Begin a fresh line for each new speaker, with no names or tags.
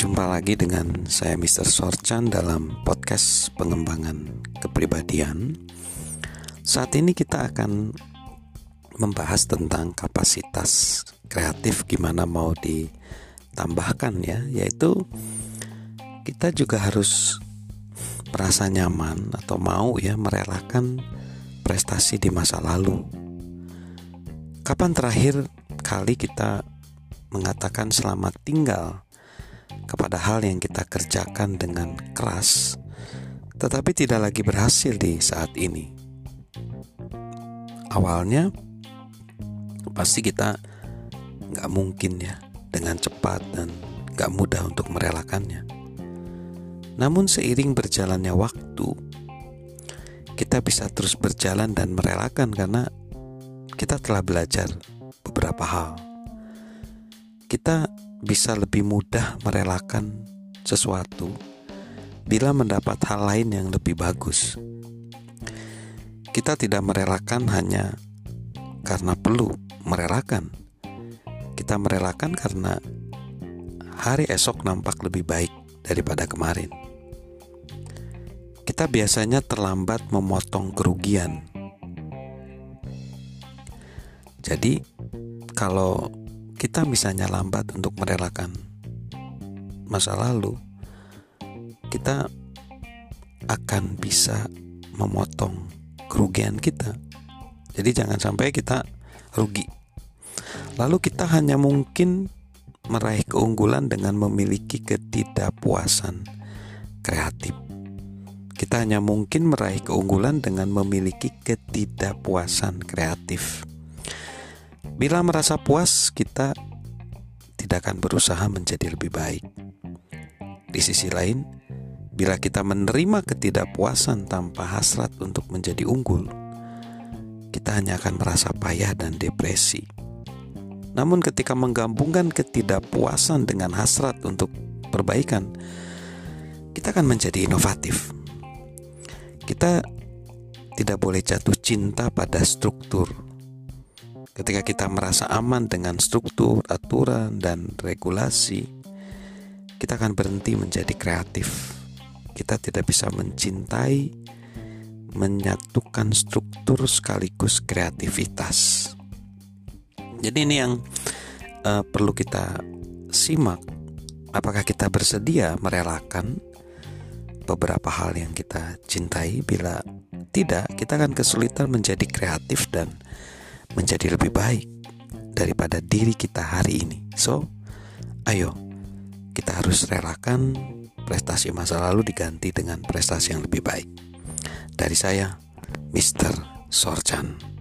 Jumpa lagi dengan saya Mr. Sorchan dalam podcast pengembangan kepribadian. Saat ini kita akan membahas tentang kapasitas kreatif gimana mau ditambahkan ya, yaitu kita juga harus merasa nyaman atau mau ya merelakan prestasi di masa lalu. Kapan terakhir kali kita mengatakan selamat tinggal kepada hal yang kita kerjakan dengan keras, tetapi tidak lagi berhasil di saat ini. Awalnya pasti kita nggak mungkin ya dengan cepat dan nggak mudah untuk merelakannya. Namun seiring berjalannya waktu, kita bisa terus berjalan dan merelakan karena kita telah belajar beberapa hal. Kita bisa lebih mudah merelakan sesuatu bila mendapat hal lain yang lebih bagus. Kita tidak merelakan hanya karena perlu merelakan. Kita merelakan karena hari esok nampak lebih baik daripada kemarin. Kita biasanya terlambat memotong kerugian. Jadi, kalau kita misalnya lambat untuk merelakan masa lalu, kita akan bisa memotong kerugian kita. Jadi jangan sampai kita rugi. Lalu kita hanya mungkin meraih keunggulan dengan memiliki ketidakpuasan kreatif. Kita hanya mungkin meraih keunggulan dengan memiliki ketidakpuasan kreatif. Bila merasa puas, kita tidak akan berusaha menjadi lebih baik. Di sisi lain, bila kita menerima ketidakpuasan tanpa hasrat untuk menjadi unggul, kita hanya akan merasa payah dan depresi. Namun, ketika menggabungkan ketidakpuasan dengan hasrat untuk perbaikan, kita akan menjadi inovatif. Kita tidak boleh jatuh cinta pada struktur Ketika kita merasa aman dengan struktur, aturan, dan regulasi, kita akan berhenti menjadi kreatif. Kita tidak bisa mencintai, menyatukan struktur sekaligus kreativitas. Jadi ini yang uh, perlu kita simak. Apakah kita bersedia merelakan beberapa hal yang kita cintai? Bila tidak, kita akan kesulitan menjadi kreatif dan menjadi lebih baik daripada diri kita hari ini. So, ayo kita harus relakan prestasi masa lalu diganti dengan prestasi yang lebih baik. Dari saya, Mr. Sorchan.